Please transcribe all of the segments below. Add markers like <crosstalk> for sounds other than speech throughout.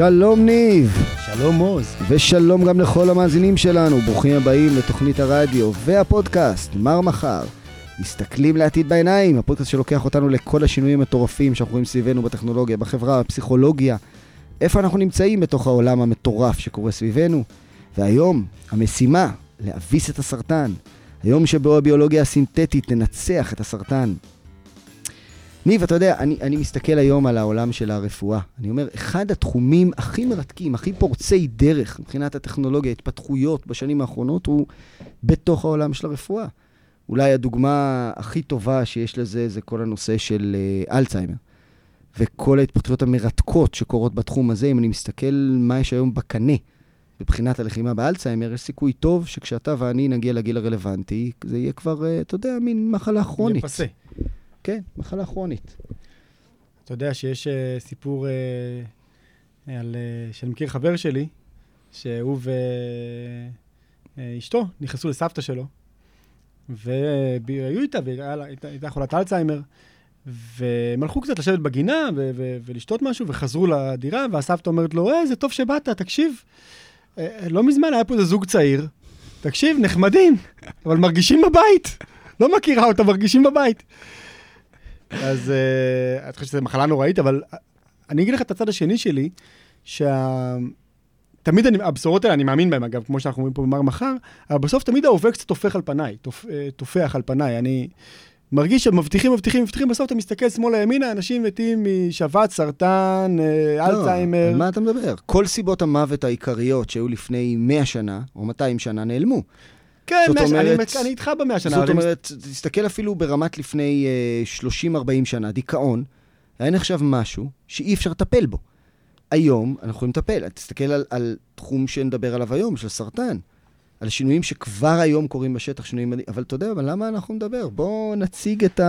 שלום ניב, שלום עוז. ושלום גם לכל המאזינים שלנו, ברוכים הבאים לתוכנית הרדיו והפודקאסט, מר מחר. מסתכלים לעתיד בעיניים, הפודקאסט שלוקח אותנו לכל השינויים המטורפים שאנחנו רואים סביבנו בטכנולוגיה, בחברה, בפסיכולוגיה, איפה אנחנו נמצאים בתוך העולם המטורף שקורה סביבנו. והיום, המשימה, להביס את הסרטן. היום שבו הביולוגיה הסינתטית תנצח את הסרטן. ניב, אתה יודע, אני, אני מסתכל היום על העולם של הרפואה. אני אומר, אחד התחומים הכי מרתקים, הכי פורצי דרך מבחינת הטכנולוגיה, התפתחויות בשנים האחרונות, הוא בתוך העולם של הרפואה. אולי הדוגמה הכי טובה שיש לזה זה כל הנושא של uh, אלצהיימר. וכל ההתפתחויות המרתקות שקורות בתחום הזה, אם אני מסתכל מה יש היום בקנה מבחינת הלחימה באלצהיימר, יש סיכוי טוב שכשאתה ואני נגיע לגיל הרלוונטי, זה יהיה כבר, uh, אתה יודע, מין מחלה כרונית. יהיה פסה. כן, מחלה כרונית. אתה יודע שיש uh, סיפור uh, על, uh, שאני מכיר חבר שלי, שהוא ואשתו uh, נכנסו לסבתא שלו, והיו איתה, והייתה חולת אלצהיימר, והם הלכו קצת לשבת בגינה ו- ו- ולשתות משהו, וחזרו לדירה, והסבתא אומרת לו, אה, זה טוב שבאת, תקשיב, אה, לא מזמן היה פה איזה זוג צעיר, תקשיב, נחמדים, אבל מרגישים בבית. לא מכירה אותם, מרגישים בבית. אז uh, אני חושב שזו מחלה נוראית, אבל אני אגיד לך את הצד השני שלי, שה... תמיד אני, הבשורות האלה, אני מאמין בהן, אגב, כמו שאנחנו אומרים פה במר מחר, אבל בסוף תמיד ההווה קצת טופח על פניי, טופ, טופח על פניי. אני מרגיש שמבטיחים, מבטיחים, מבטיחים, בסוף אתה מסתכל שמאלה-ימינה, אנשים מתים משבץ, סרטן, לא, אלצהיימר. מה אתה מדבר? כל סיבות המוות העיקריות שהיו לפני 100 שנה, או 200 שנה, נעלמו. כן, אומרת, אני, אני איתך במאה שנה. זאת אומרת, אני... תסתכל אפילו ברמת לפני uh, 30-40 שנה, דיכאון, היה נחשב משהו שאי אפשר לטפל בו. היום אנחנו יכולים לטפל. תסתכל על, על תחום שנדבר עליו היום, של סרטן. על שינויים שכבר היום קורים בשטח, שינויים. אבל אתה יודע, אבל למה אנחנו נדבר? בואו נציג את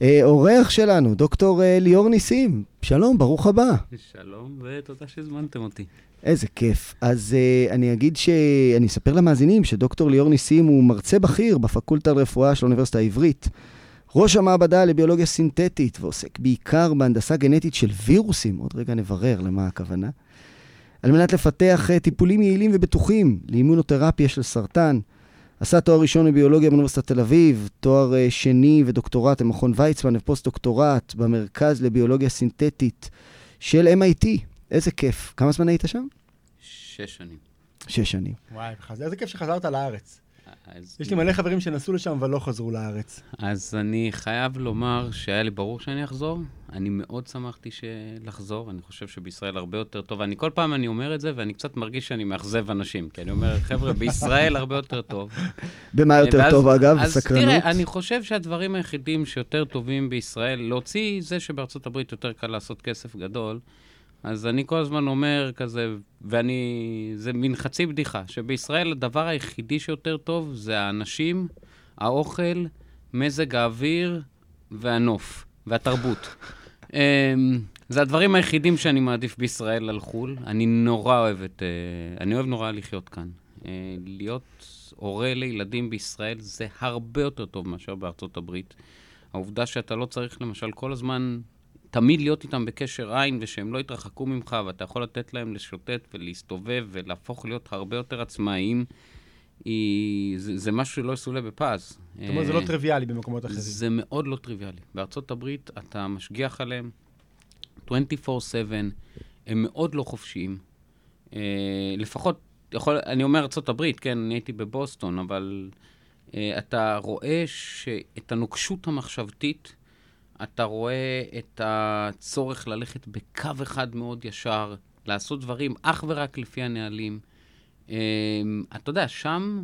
האורח שלנו, דוקטור ליאור ניסים. שלום, ברוך הבא. שלום, ותודה שהזמנתם אותי. איזה כיף. אז uh, אני אגיד ש... אני אספר למאזינים שדוקטור ליאור ניסים הוא מרצה בכיר בפקולטה לרפואה של האוניברסיטה העברית. ראש המעבדה לביולוגיה סינתטית, ועוסק בעיקר בהנדסה גנטית של וירוסים, עוד רגע נברר למה הכוונה, על מנת לפתח uh, טיפולים יעילים ובטוחים לאימונותרפיה של סרטן. עשה תואר ראשון בביולוגיה באוניברסיטת תל אביב, תואר uh, שני ודוקטורט במכון ויצמן ופוסט-דוקטורט במרכז לביולוגיה סינתטית של MIT. איזה כיף. כמה זמן היית שם? שש שנים. שש שנים. וואי, איזה כיף שחזרת לארץ. יש לי מלא חברים שנסעו לשם אבל לא חזרו לארץ. אז אני חייב לומר שהיה לי ברור שאני אחזור. אני מאוד שמחתי לחזור, אני חושב שבישראל הרבה יותר טוב. אני כל פעם אני אומר את זה, ואני קצת מרגיש שאני מאכזב אנשים. כי אני אומר, חבר'ה, בישראל הרבה יותר טוב. במה יותר ואז, טוב, אגב? אז סקרנות? תראה, אני חושב שהדברים היחידים שיותר טובים בישראל, להוציא זה שבארצות הברית יותר קל לעשות כסף גדול, אז אני כל הזמן אומר כזה, ואני, זה מין חצי בדיחה, שבישראל הדבר היחידי שיותר טוב זה האנשים, האוכל, מזג האוויר והנוף, והתרבות. <laughs> זה הדברים היחידים שאני מעדיף בישראל על חו"ל. אני נורא אוהב את... אני אוהב נורא לחיות כאן. להיות הורה לילדים בישראל זה הרבה יותר טוב מאשר בארצות הברית. העובדה שאתה לא צריך למשל כל הזמן תמיד להיות איתם בקשר עין ושהם לא יתרחקו ממך ואתה יכול לתת להם לשוטט ולהסתובב ולהפוך להיות הרבה יותר עצמאיים, היא, זה, זה משהו שלא יסולא בפז. זאת אומרת, זה לא טריוויאלי במקומות אחרים. זה מאוד לא טריוויאלי. בארצות הברית אתה משגיח עליהם 24/7, הם מאוד לא חופשיים. לפחות, יכול, אני אומר ארצות הברית, כן, אני הייתי בבוסטון, אבל אתה רואה שאת הנוקשות המחשבתית, אתה רואה את הצורך ללכת בקו אחד מאוד ישר, לעשות דברים אך ורק לפי הנהלים. אתה יודע, שם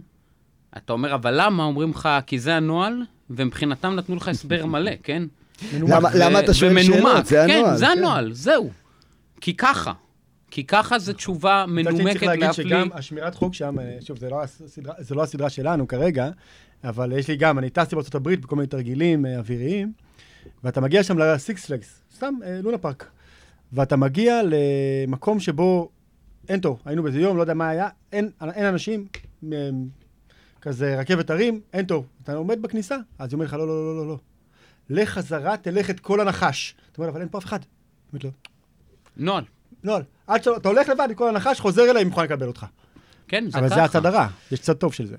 אתה אומר, אבל למה? אומרים לך, כי זה הנוהל, ומבחינתם נתנו לך הסבר <laughs> מלא, כן? למה, למה אתה שואל שאלות? זה הנוהל. כן, זה הנוהל, זהו. כי ככה. כי ככה זו תשובה מנומקת להפליא. צריך להגיד שגם השמירת חוק שם, שוב, זה לא, הסדרה, זה לא הסדרה שלנו כרגע, אבל יש לי גם, אני טסתי בארצות הברית בכל מיני תרגילים אוויריים, ואתה מגיע שם לסיקס פלגס, סתם אה, לונה פארק, ואתה מגיע למקום שבו אין תור, היינו באיזה יום, לא יודע מה היה, אין, אין אנשים, כזה רכבת הרים, אין תור. אתה עומד בכניסה, אז היא אומרת לך, לא, לא, לא, לא, לא. לך חזרה, תלך את כל הנחש. אתה אומר, אבל אין פה אף אחד. אומרת לו, נוהל. לא, עד שאתה הולך לבד, כל הנחש חוזר אליי, מוכן לקבל אותך. כן, זה אבל ככה. זה הצד הרע, יש צד טוב של זה.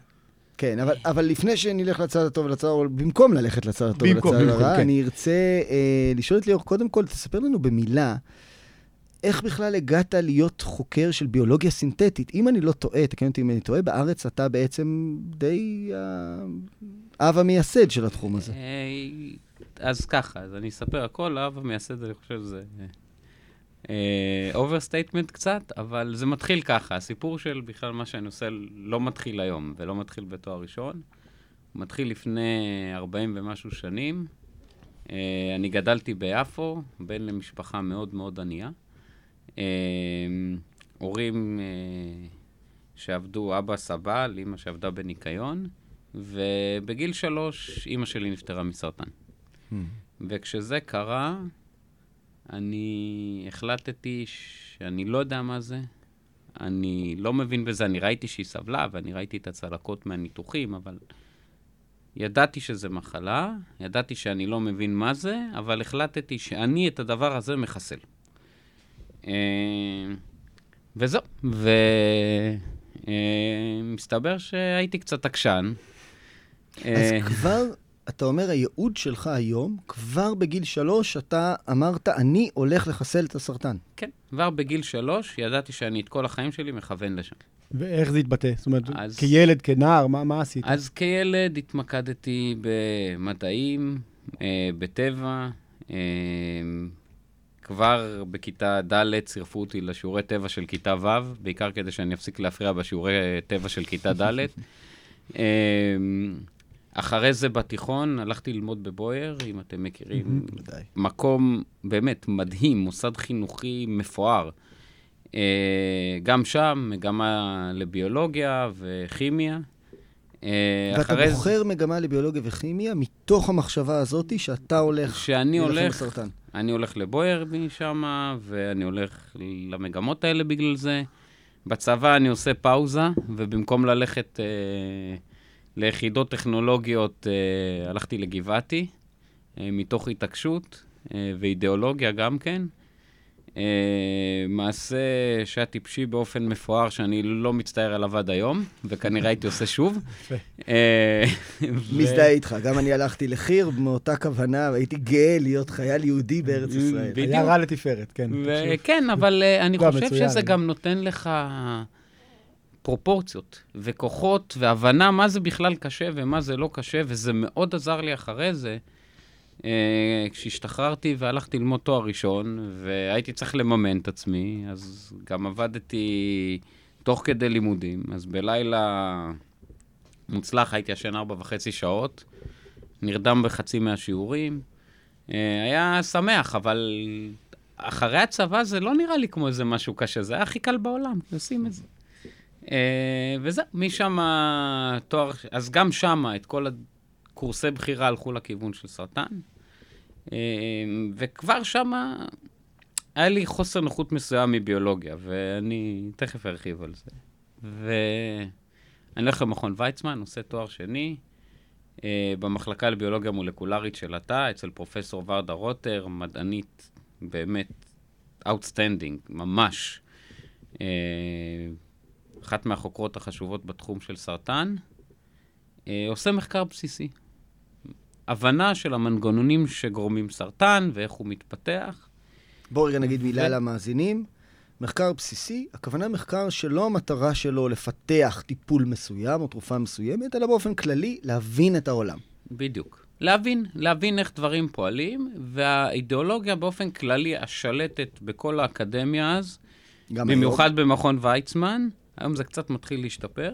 כן, אבל, אבל לפני שנלך לצד הטוב ולצד הרע, במקום ללכת לצד הטוב במקום, ולצד הרע, כן. אני ארצה אה, לשאול את ליאור, קודם כל, תספר לנו במילה, איך בכלל הגעת להיות חוקר של ביולוגיה סינתטית? אם אני לא טועה, תקן אותי אם אני טועה, בארץ אתה בעצם די האב המייסד של התחום הזה. אה, אז ככה, אז אני אספר הכל, האב המייסד, אני חושב שזה overstatement קצת, אבל זה מתחיל ככה. הסיפור של בכלל מה שאני עושה לא מתחיל היום, ולא מתחיל בתואר ראשון. מתחיל לפני 40 ומשהו שנים. אה, אני גדלתי ביפו, בן למשפחה מאוד מאוד ענייה. אה, הורים אה, שעבדו, אבא סבל, אימא שעבדה בניקיון, ובגיל שלוש אימא שלי נפטרה מסרטן. וכשזה קרה, אני החלטתי שאני לא יודע מה זה, אני לא מבין בזה, אני ראיתי שהיא סבלה ואני ראיתי את הצלקות מהניתוחים, אבל ידעתי שזה מחלה, ידעתי שאני לא מבין מה זה, אבל החלטתי שאני את הדבר הזה מחסל. אה, וזהו, ומסתבר שהייתי קצת עקשן. אז אה, כבר, אתה אומר, הייעוד שלך היום, כבר בגיל שלוש אתה אמרת, אני הולך לחסל את הסרטן. כן, כבר בגיל שלוש ידעתי שאני את כל החיים שלי מכוון לשם. ואיך זה התבטא? זאת אומרת, אז- כילד, כנער, מה, מה עשית? אז כילד התמקדתי במדעים, אה, בטבע. אה, כבר בכיתה ד' צירפו אותי לשיעורי טבע של כיתה ו', בעיקר כדי שאני אפסיק להפריע בשיעורי טבע של כיתה ד'. <laughs> אחרי זה בתיכון הלכתי ללמוד בבויאר, אם אתם מכירים. ודאי. מקום באמת מדהים, מוסד חינוכי מפואר. אה, גם שם, מגמה לביולוגיה וכימיה. אה, ואתה אחרי זה- בוחר מגמה לביולוגיה וכימיה מתוך המחשבה הזאת שאתה הולך שאני הולך, בסרטן. אני הולך לבויאר משם, ואני הולך למגמות האלה בגלל זה. בצבא אני עושה פאוזה, ובמקום ללכת אה, ליחידות טכנולוגיות, אה, הלכתי לגבעתי, אה, מתוך התעקשות אה, ואידיאולוגיה גם כן. אה, מעשה שהיה טיפשי באופן מפואר, שאני לא מצטער עליו עד היום, וכנראה הייתי עושה שוב. <laughs> אה, מזדהה איתך, גם אני הלכתי לחי"ר מאותה כוונה, והייתי גאה להיות חייל יהודי בארץ ישראל. בדיוק. היה רע לתפארת, כן. וכן, אבל uh, אני לא, חושב. שזה גם נותן לך פרופורציות וכוחות והבנה מה זה בכלל קשה ומה זה לא קשה, וזה מאוד עזר לי אחרי זה. Uh, כשהשתחררתי והלכתי ללמוד תואר ראשון, והייתי צריך לממן את עצמי, אז גם עבדתי תוך כדי לימודים. אז בלילה מוצלח הייתי ישן ארבע וחצי שעות, נרדם בחצי מהשיעורים. אה, היה שמח, אבל אחרי הצבא זה לא נראה לי כמו איזה משהו קשה, זה היה הכי קל בעולם, עושים את זה. אה, וזהו, משם תואר, אז גם שם את כל הקורסי בחירה הלכו לכיוון של סרטן, אה, וכבר שם היה לי חוסר נוחות מסוים מביולוגיה, ואני תכף ארחיב על זה. ואני הולך למכון ויצמן, עושה תואר שני, אה, במחלקה לביולוגיה מולקולרית של התא, אצל פרופסור ורדה רוטר, מדענית באמת outstanding, ממש. אחת מהחוקרות החשובות בתחום של סרטן, אה, עושה מחקר בסיסי. הבנה של המנגנונים שגורמים סרטן ואיך הוא מתפתח. בואו רגע נגיד מילה ו- למאזינים. מחקר בסיסי, הכוונה מחקר שלא המטרה שלו לפתח טיפול מסוים או תרופה מסוימת, אלא באופן כללי להבין את העולם. בדיוק. להבין, להבין איך דברים פועלים, והאידיאולוגיה באופן כללי השלטת בכל האקדמיה אז, במיוחד במכון ויצמן, היום זה קצת מתחיל להשתפר,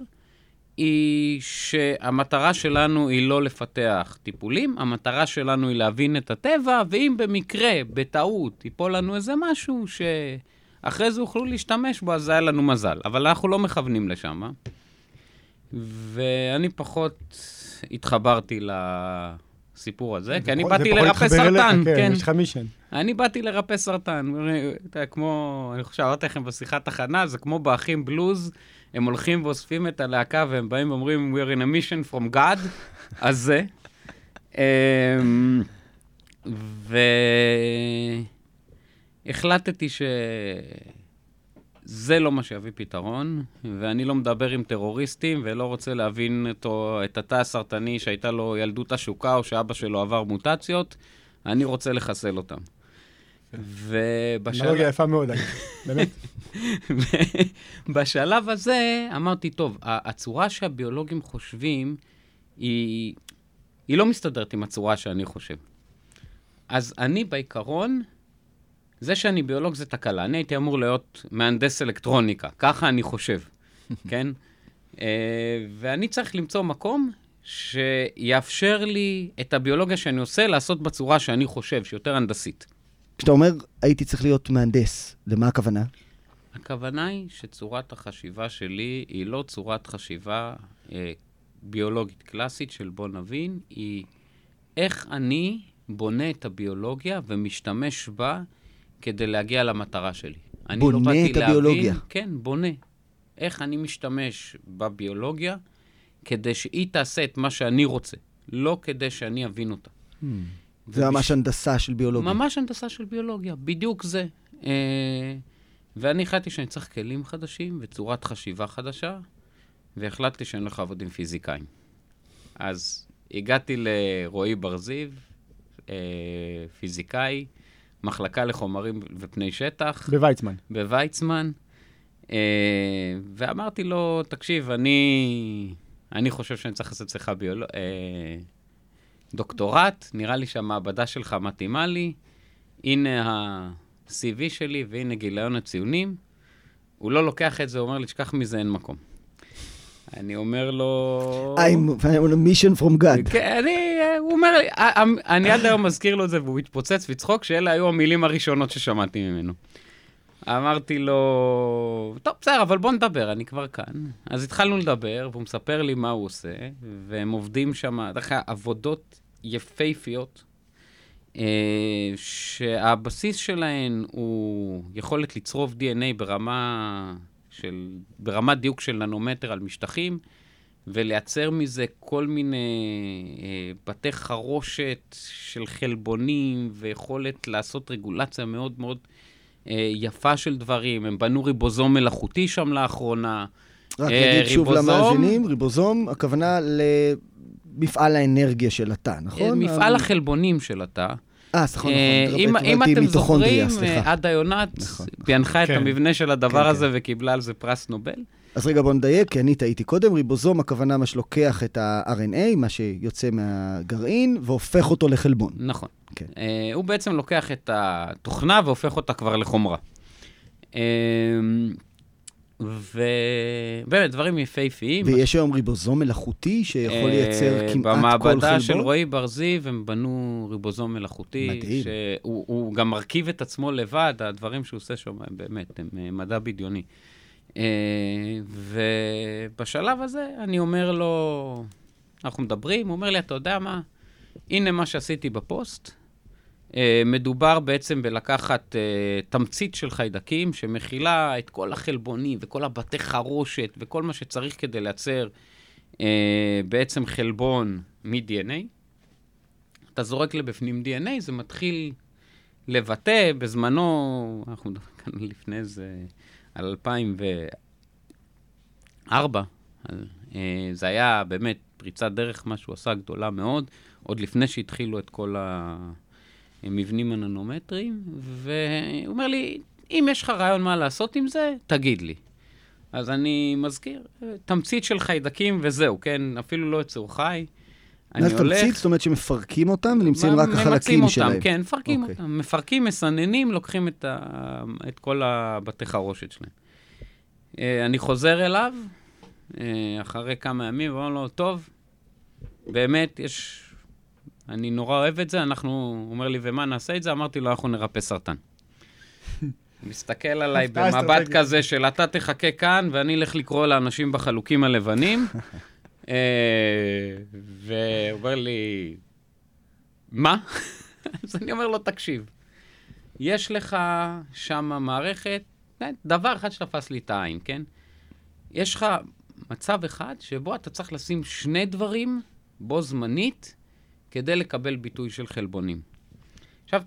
היא שהמטרה שלנו היא לא לפתח טיפולים, המטרה שלנו היא להבין את הטבע, ואם במקרה, בטעות, ייפול לנו איזה משהו שאחרי זה יוכלו להשתמש בו, אז היה לנו מזל. אבל אנחנו לא מכוונים לשם. ואני פחות התחברתי לסיפור הזה, כי אני זה באתי פחות לרפא סרטן, כן. יש לך מישן. אני באתי לרפא סרטן. כמו, אני חושב, אמרתי לכם בשיחת הכנה, זה כמו באחים בלוז, הם הולכים ואוספים את הלהקה והם באים ואומרים, We are in a mission from God, <laughs> אז זה. אמ, והחלטתי זה לא מה שיביא פתרון, ואני לא מדבר עם טרוריסטים ולא רוצה להבין אותו, את התא הסרטני שהייתה לו ילדות עשוקה או שאבא שלו עבר מוטציות, אני רוצה לחסל אותם. ובשלב... אנלוגיה יפה מאוד, <laughs> באמת. בשלב הזה אמרתי, טוב, הצורה שהביולוגים חושבים, היא, היא לא מסתדרת עם הצורה שאני חושב. אז אני בעיקרון, זה שאני ביולוג זה תקלה. אני הייתי אמור להיות מהנדס אלקטרוניקה, ככה אני חושב, <laughs> כן? אה, ואני צריך למצוא מקום שיאפשר לי את הביולוגיה שאני עושה לעשות בצורה שאני חושב, שיותר הנדסית. כשאתה אומר, הייתי צריך להיות מהנדס, למה הכוונה? הכוונה היא שצורת החשיבה שלי היא לא צורת חשיבה אה, ביולוגית קלאסית של בוא נבין, היא איך אני בונה את הביולוגיה ומשתמש בה כדי להגיע למטרה שלי. אני בונה לא את הביולוגיה. להבין, כן, בונה. איך אני משתמש בביולוגיה כדי שהיא תעשה את מה שאני רוצה, לא כדי שאני אבין אותה. זה ממש הנדסה של ביולוגיה. ממש הנדסה של ביולוגיה, בדיוק זה. אה, ואני החלטתי שאני צריך כלים חדשים וצורת חשיבה חדשה, והחלטתי שאני הולך לעבוד עם פיזיקאים. אז הגעתי לרועי בר זיו, אה, פיזיקאי, מחלקה לחומרים ופני שטח, בוויצמן. בוויצמן, אה, ואמרתי לו, תקשיב, אני, אני חושב שאני צריך לעשות אצלך ביולוג... אה, דוקטורט, נראה לי שהמעבדה שלך מתאימה לי, הנה ה-CV שלי והנה גיליון הציונים. הוא לא לוקח את זה, הוא אומר לי, תשכח מזה, אין מקום. אני אומר לו... I'm on a mission from God. כן, אני, אומר לי, "אה, אני עד היום מזכיר לו את זה, והוא התפוצץ בצחוק, שאלה היו המילים הראשונות ששמעתי ממנו. אמרתי לו, טוב, בסדר, אבל בוא נדבר, אני כבר כאן. אז התחלנו לדבר, והוא מספר לי מה הוא עושה, והם עובדים שם, דרך עבודות יפהפיות, אה, שהבסיס שלהן הוא יכולת לצרוב DNA ברמה של, ברמת דיוק של ננומטר על משטחים, ולייצר מזה כל מיני אה, בתי חרושת של חלבונים, ויכולת לעשות רגולציה מאוד מאוד אה, יפה של דברים. הם בנו ריבוזום מלאכותי שם לאחרונה. רק אה, נגיד שוב. למאזינים, ריבוזום, הכוונה למפעל האנרגיה של התא, נכון? אה, מפעל החלבונים של התא. אה, נכון, אה, נכון. אם, אתם זוכרים, סליחה. אה, עדה יונת נכון. פענחה את כן. המבנה של הדבר כן, הזה וקיבלה על זה פרס נובל. אז רגע, בוא נדייק, כי אני טעיתי קודם. ריבוזום, הכוונה מה שלוקח את ה-RNA, מה שיוצא מהגרעין, והופך אותו לחלבון. נכון. כן. אה, הוא בעצם לוקח את התוכנה והופך אותה כבר לחומרה. אה, ובאמת, דברים יפהפיים. ויש היום ריבוזום מלאכותי שיכול אה, לייצר כמעט כל חלבון? במעבדה של רועי בר זיו הם בנו ריבוזום מלאכותי. מדהים. שהוא הוא גם מרכיב את עצמו לבד, הדברים שהוא עושה שם, באמת, הם אה, מדע בדיוני. אה, ובשלב הזה אני אומר לו, אנחנו מדברים, הוא אומר לי, אתה יודע מה? הנה מה שעשיתי בפוסט. אה, מדובר בעצם בלקחת אה, תמצית של חיידקים שמכילה את כל החלבונים וכל הבתי חרושת וכל מה שצריך כדי לייצר אה, בעצם חלבון מ-DNA. אתה זורק לבפנים DNA, זה מתחיל לבטא, בזמנו, אנחנו מדברים כאן לפני איזה, על 2004, על, זה היה באמת פריצת דרך, מה שהוא עשה גדולה מאוד, עוד לפני שהתחילו את כל המבנים הננומטריים, והוא אומר לי, אם יש לך רעיון מה לעשות עם זה, תגיד לי. אז אני מזכיר, תמצית של חיידקים וזהו, כן? אפילו לא יצור חי. מה זה תמצית? זאת אומרת שמפרקים אותם ונמצאים רק החלקים שלהם. אותם, כן, מפרקים אוקיי. אותם. מפרקים, מסננים, לוקחים את, ה... את כל הבתי חרושת שלהם. אה, אני חוזר אליו, אה, אחרי כמה ימים, ואומר לו, טוב, באמת, יש... אני נורא אוהב את זה, אנחנו... הוא אומר לי, ומה נעשה את זה? אמרתי לו, אנחנו נרפא סרטן. <laughs> מסתכל עליי במבט. כזה של אתה תחכה כאן, ואני אלך לקרוא לאנשים בחלוקים הלבנים. <laughs> אה, והוא אומר לי, מה? <laughs> אז אני אומר לו, תקשיב, יש לך שם מערכת, כן, דבר אחד שתפס לי את העין, כן? יש לך מצב אחד שבו אתה צריך לשים שני דברים בו זמנית כדי לקבל ביטוי של חלבונים. עכשיו,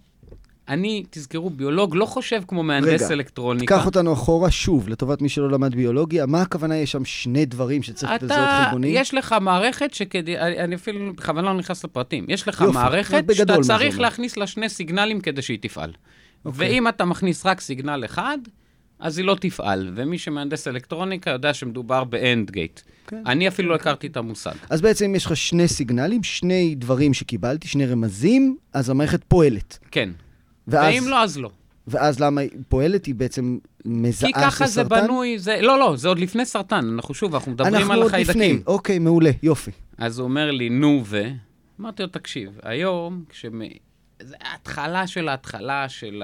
אני, תזכרו, ביולוג לא חושב כמו מהנדס רגע, אלקטרוניקה. קח אותנו אחורה שוב, לטובת מי שלא למד ביולוגיה. מה הכוונה, יש שם שני דברים שצריך לזהות חלבונים? יש לך מערכת שכדי, אני אפילו בכוונה לא נכנס לפרטים, יש לך יופי, מערכת שאתה צריך. להכניס לה שני סיגנלים כדי שהיא תפעל. אוקיי. ואם אתה מכניס רק סיגנל אחד, אז היא לא תפעל. ומי שמהנדס אלקטרוניקה יודע שמדובר ב-end gate. כן. אני אפילו לא הכרתי את המושג. אז בעצם יש לך שני סיגנלים, שני דברים שקיבלתי, שני רמזים, אז המערכת פועלת. כן. ואז, ואם לא, אז לא. ואז למה היא פועלת? היא בעצם מזהה כי ככה זה? בנוי, זה... לא, לא, זה עוד לפני סרטן. אנחנו שוב, אנחנו מדברים אנחנו על עוד לפני. החיידקים. אוקיי, מעולה, יופי. אז הוא אומר לי, נו ו... אמרתי לו, תקשיב, היום, כשמ... זה ההתחלה של ההתחלה של.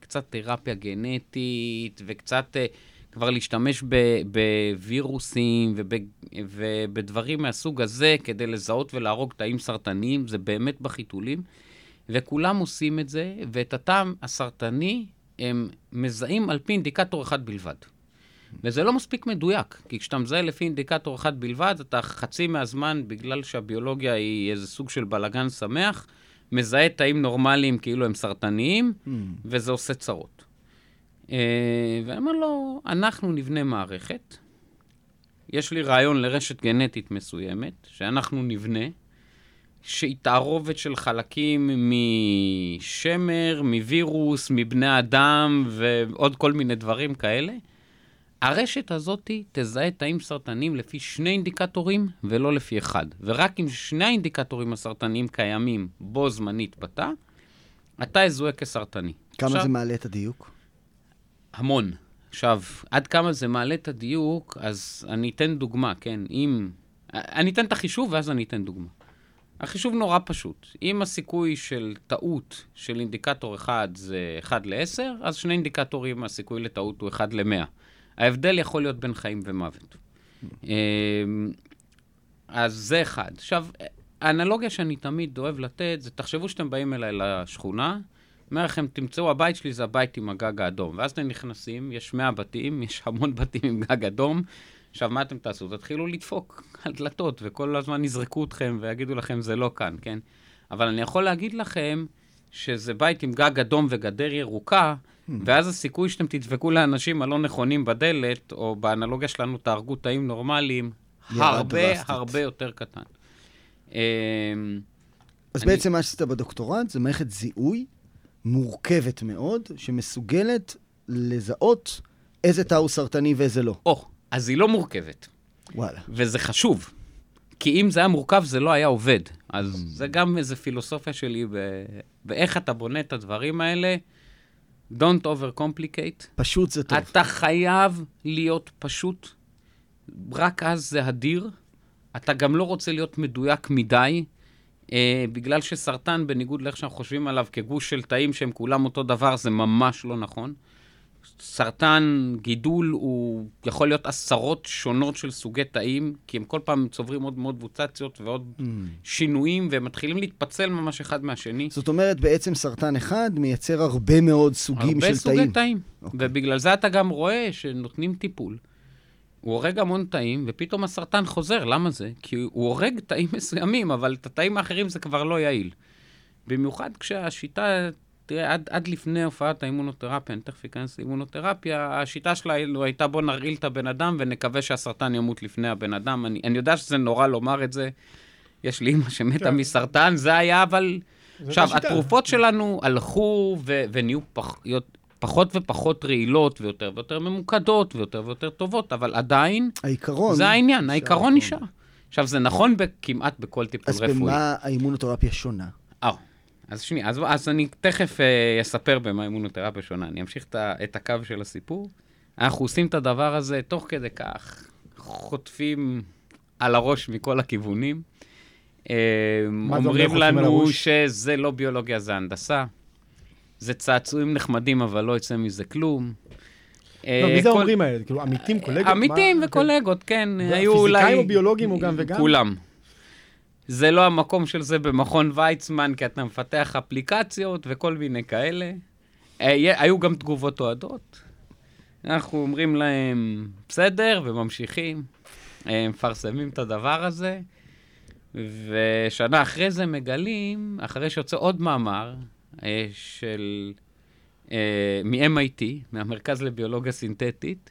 קצת תרפיה גנטית, וקצת אה, כבר להשתמש. בווירוסים וב... ובדברים מהסוג הזה כדי לזהות ולהרוג תאים סרטניים, זה באמת בחיתולים. וכולם עושים את זה, ואת הטעם הסרטני הם מזהים על פי אינדיקטור אחד בלבד. וזה לא מספיק מדויק, כי כשאתה מזהה לפי אינדיקטור אחד בלבד, אתה חצי מהזמן, בגלל שהביולוגיה היא איזה סוג של בלגן שמח, מזהה תאים נורמליים כאילו הם סרטניים, Hmm. וזה עושה צרות. אה, ואני אומר לו, אנחנו נבנה מערכת, יש לי רעיון לרשת גנטית מסוימת, שאנחנו נבנה, שהיא תערובת של חלקים משמר, מווירוס, מבני אדם ועוד כל מיני דברים כאלה. הרשת הזאת תזהה תאים סרטניים לפי שני אינדיקטורים ולא לפי אחד. ורק אם שני האינדיקטורים הסרטניים קיימים בו זמנית בתא, אתה יזוהה כסרטני. כמה עכשיו, זה מעלה את הדיוק? המון. עכשיו, עד כמה זה מעלה את הדיוק, אז אני אתן דוגמה, כן? אם... אני אתן את החישוב ואז אני אתן דוגמה. החישוב נורא פשוט. אם הסיכוי של טעות של אינדיקטור אחד זה 1 ל-10, אז שני אינדיקטורים, הסיכוי לטעות הוא 1 ל-100. ההבדל יכול להיות בין חיים ומוות. אמ, אז זה אחד. עכשיו, האנלוגיה שאני תמיד אוהב לתת, זה תחשבו שאתם באים אליי לשכונה, אומר לכם, תמצאו, הבית שלי זה הבית עם הגג האדום. ואז אתם נכנסים, יש 100 בתים, יש המון בתים עם גג אדום. עכשיו, מה אתם תעשו? תתחילו לדפוק <laughs> על דלתות, וכל הזמן יזרקו אתכם ויגידו לכם, זה לא כאן, כן? אבל אני יכול להגיד לכם שזה בית עם גג אדום וגדר ירוקה, ואז הסיכוי שאתם תדפקו לאנשים הלא נכונים בדלת, או באנלוגיה שלנו תהרגו תאים נורמליים, הרבה דרסטית. הרבה יותר קטן. אמ, אז אני- בעצם מה שעשית בדוקטורט זה מערכת זיהוי מורכבת מאוד, שמסוגלת לזהות איזה תא הוא סרטני ואיזה לא. או, אז היא לא מורכבת. וואלה. וזה חשוב. כי אם זה היה מורכב, זה לא היה עובד. אז זה גם איזו פילוסופיה שלי. באיך אתה בונה את הדברים האלה. Don't overcomplicate. פשוט זה טוב. אתה חייב להיות פשוט, רק אז זה הדיר. אתה גם לא רוצה להיות מדויק מדי, אה, בגלל שסרטן, בניגוד לאיך שאנחנו חושבים עליו כגוש של תאים שהם כולם אותו דבר, זה ממש לא נכון. סרטן, גידול, הוא יכול להיות עשרות שונות של סוגי תאים, כי הם כל פעם צוברים עוד מאוד מוטציות ועוד Mm. שינויים, והם מתחילים להתפצל ממש אחד מהשני. זאת אומרת, בעצם סרטן אחד מייצר הרבה מאוד סוגים הרבה של סוגי תאים. תאים. אוקיי. ובגלל זה אתה גם רואה שנותנים טיפול. הוא הורג המון תאים, ופתאום הסרטן חוזר. למה זה? כי הוא הורג תאים <laughs> מסוימים, אבל את התאים האחרים זה כבר לא יעיל. במיוחד כשהשיטה, תראה, עד, עד לפני הופעת האימונותרפיה, אני תכף אכנס לאימונותרפיה, השיטה שלה הייתה בוא נרעיל את הבן אדם ונקווה שהסרטן ימות לפני הבן אדם. אני, אני יודע שזה נורא לומר את זה. יש לי אימא שמתה כן. מסרטן, זה היה אבל... עכשיו, השיטה. התרופות שלנו הלכו ו- ונהיו פח- פחות ופחות רעילות ויותר ויותר ממוקדות ויותר ויותר טובות, אבל עדיין, העיקרון... זה העניין, העיקרון נשאר. עכשיו, זה נכון כמעט בכל טיפול אז רפואי. במה האימונותרפיה שונה? אה, אז שנייה, אז, אז אני תכף אה, אספר במה אימונותרפיה שונה. אני אמשיך את, את הקו של הסיפור. אנחנו עושים את הדבר הזה תוך כדי כך, חוטפים על הראש מכל הכיוונים. אה, אומרים לנו? שזה לא ביולוגיה, זה הנדסה. זה צעצועים נחמדים, אבל לא יצא מזה כלום. אה, לא, מי זה האומרים האלה? כאילו, עמיתים, קולגות? עמיתים וקולגות, כן, היו אולי... פיזיקאים או ביולוגים או גם וגם? כולם. זה לא המקום של זה במכון ויצמן, כי אתה מפתח אפליקציות וכל מיני כאלה. אה, היו גם תגובות אוהדות. אנחנו אומרים להם, בסדר, וממשיכים. אה, מפרסמים את הדבר הזה, ושנה אחרי זה מגלים, אחרי שיוצא עוד מאמר, אה, של... מ-MIT, מהמרכז לביולוגיה סינתטית,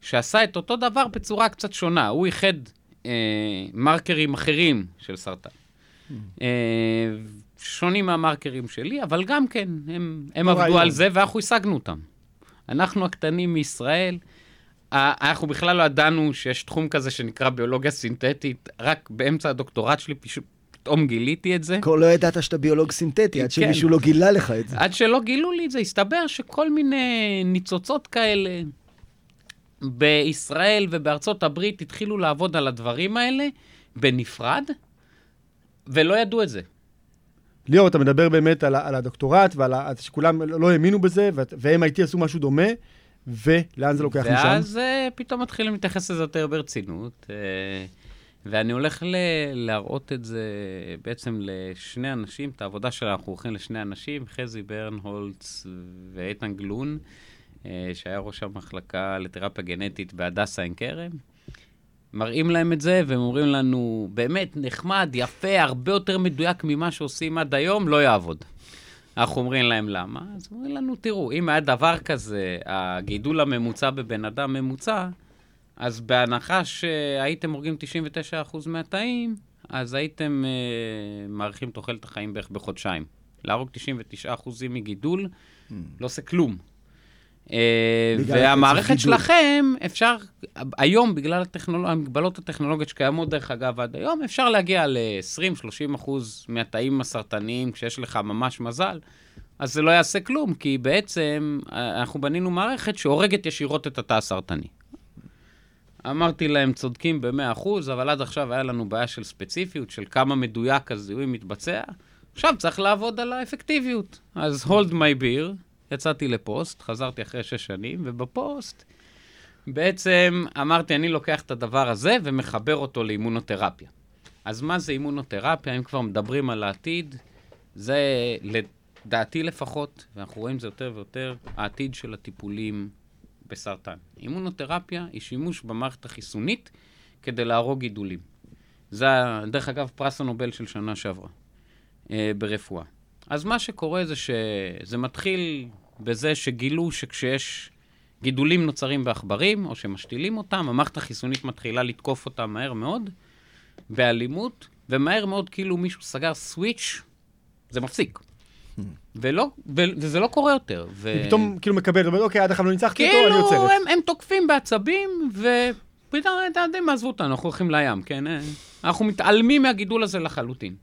שעשה את אותו דבר בצורה קצת שונה. הוא איחד מרקרים אחרים של סרטן. אה, שונים מהמרקרים שלי, אבל גם כן, הם, הם לא עבדו רעיון. על זה ואנחנו השגנו אותם. אנחנו הקטנים מישראל, אנחנו בכלל לא ידענו שיש תחום כזה שנקרא ביולוגיה סינתטית, רק באמצע הדוקטורט שלי פשוט פתאום גיליתי את זה. כל לא ידעת שאתה ביולוג סינתטי, עד כן. שמישהו לא גילה לך את זה. עד שלא גילו לי את זה, הסתבר שכל מיני ניצוצות כאלה בישראל ובארצות הברית התחילו לעבוד על הדברים האלה בנפרד, ולא ידעו את זה. ליאור, אתה מדבר באמת על, על הדוקטורט ועל שכולם לא האמינו בזה, והם-IT עשו משהו דומה, ולאן זה לוקח משם? ואז uh, פתאום מתחילים להתייחס לזה יותר ברצינות, uh, ואני הולך ל- להראות את זה בעצם לשני אנשים, את העבודה שלנו אנחנו הולכים לשני אנשים, חזי ברנהולץ ואיתן גלון, שהיה ראש המחלקה לתרפיה גנטית בהדסה עין כרם. מראים להם את זה, והם אומרים לנו, באמת נחמד, יפה, הרבה יותר מדויק ממה שעושים עד היום, לא יעבוד. אנחנו אומרים להם למה, אז אומרים לנו, תראו, אם היה דבר כזה, הגידול הממוצע בבן אדם ממוצע, אז בהנחה שהייתם הורגים 99% מהתאים, אז הייתם אה, מאריכים תוחלת החיים בערך בחודשיים. להרוג 99% מגידול, לא עושה כלום. אה, והמערכת. שלכם, אפשר, היום, בגלל הטכנולוג... המגבלות הטכנולוגיות שקיימות, דרך אגב, עד היום, אפשר להגיע ל-20-30 אחוז מהתאים הסרטניים כשיש לך ממש מזל, אז זה לא יעשה כלום, כי בעצם אה, אנחנו בנינו מערכת שהורגת ישירות את התא הסרטני. אמרתי להם, צודקים ב-100 אחוז, אבל עד עכשיו היה לנו בעיה של ספציפיות, של כמה מדויק הזיהוי מתבצע. עכשיו צריך לעבוד על האפקטיביות. אז hold my beer, יצאתי לפוסט, חזרתי אחרי שש שנים, ובפוסט בעצם אמרתי, אני לוקח את הדבר הזה ומחבר אותו לאימונותרפיה. אז מה זה אימונותרפיה? אם כבר מדברים על העתיד, זה לדעתי לפחות, ואנחנו רואים זה יותר ויותר, העתיד של הטיפולים בסרטן. אימונותרפיה היא שימוש במערכת החיסונית כדי להרוג גידולים. זה, דרך אגב, פרס הנובל של שנה שעברה אה, ברפואה. אז מה שקורה זה שזה מתחיל בזה שגילו שכשיש גידולים נוצרים בעכברים, או שמשתילים אותם, המערכת החיסונית מתחילה לתקוף אותם מהר מאוד, באלימות, ומהר מאוד כאילו מישהו סגר סוויץ', זה מפסיק. ולא, ו- וזה לא קורה יותר. ו... ופתאום כאילו מקבל, אומר, אוקיי, עד עכשיו לא ניצחתי אותו, אני כאילו, עוצרת. הם, הם תוקפים בעצבים, ופתאום, אתם יודעים מה, עזבו אותנו, אנחנו הולכים לים, כן? אה, אנחנו מתעלמים מהגידול הזה לחלוטין.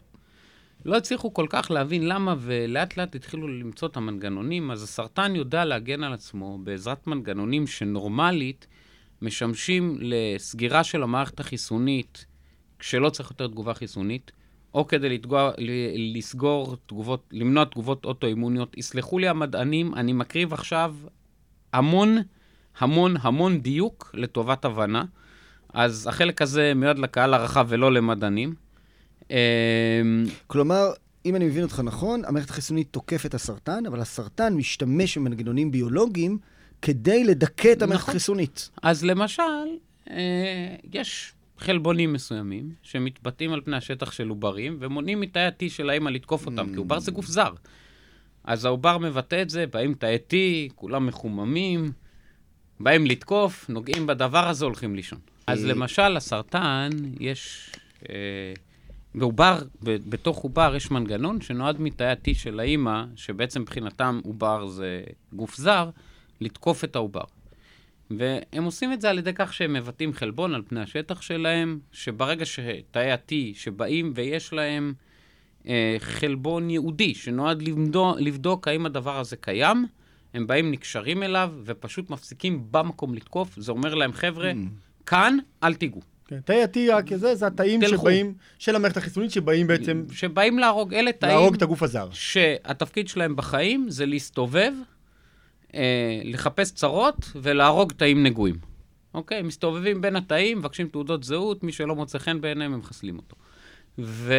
לא הצליחו כל כך להבין למה, ולאט לאט התחילו למצוא את המנגנונים. אז הסרטן יודע להגן על עצמו בעזרת מנגנונים שנורמלית משמשים לסגירה של המערכת החיסונית, כשלא צריך יותר תגובה חיסונית, או כדי לתגוע, לסגור תגובות, למנוע תגובות אוטואימוניות. יסלחו לי המדענים, אני מקריב עכשיו המון, המון, המון דיוק לטובת הבנה. אז החלק הזה מיועד לקהל הרחב ולא למדענים. אמ, כלומר, אם אני מבין אותך נכון, המערכת החיסונית תוקפת הסרטן, אבל הסרטן משתמש במנגנונים ביולוגיים כדי לדכא את המערכת נכון. החיסונית. אז למשל, אה, יש חלבונים מסוימים שמתבטאים על פני השטח של עוברים ומונעים מתאי ה-T של האמא לתקוף אותם, כי עובר זה גוף זר. אז העובר מבטא את זה, באים תאי T, כולם מחוממים, באים לתקוף, נוגעים בדבר הזה, הולכים לישון. אז אה, למשל, הסרטן, יש... אה, בעובר, בתוך עובר יש מנגנון שנועד מתאי ה-T של האימא, שבעצם מבחינתם עובר זה גוף זר, לתקוף את העובר. והם עושים את זה על ידי כך שהם מבטאים חלבון על פני השטח שלהם, שברגע שתאי ה-T שבאים ויש להם אה, חלבון ייעודי שנועד לבדוק, לבדוק האם הדבר הזה קיים, הם באים, נקשרים אליו, ופשוט מפסיקים במקום לתקוף. זה אומר להם, חבר'ה, כאן אל תיגעו. כן, תאי ה-T רק זה, זה התאים תלכו. שבאים, של המערכת החיסונית, שבאים בעצם שבאים להרוג, אלה תאים להרוג את הגוף הזר. שהתפקיד שלהם בחיים זה להסתובב, אה, לחפש צרות ולהרוג תאים נגועים. אוקיי? מסתובבים בין התאים, מבקשים תעודות זהות, מי שלא מוצא חן בעיניהם, הם מחסלים אותו. ו...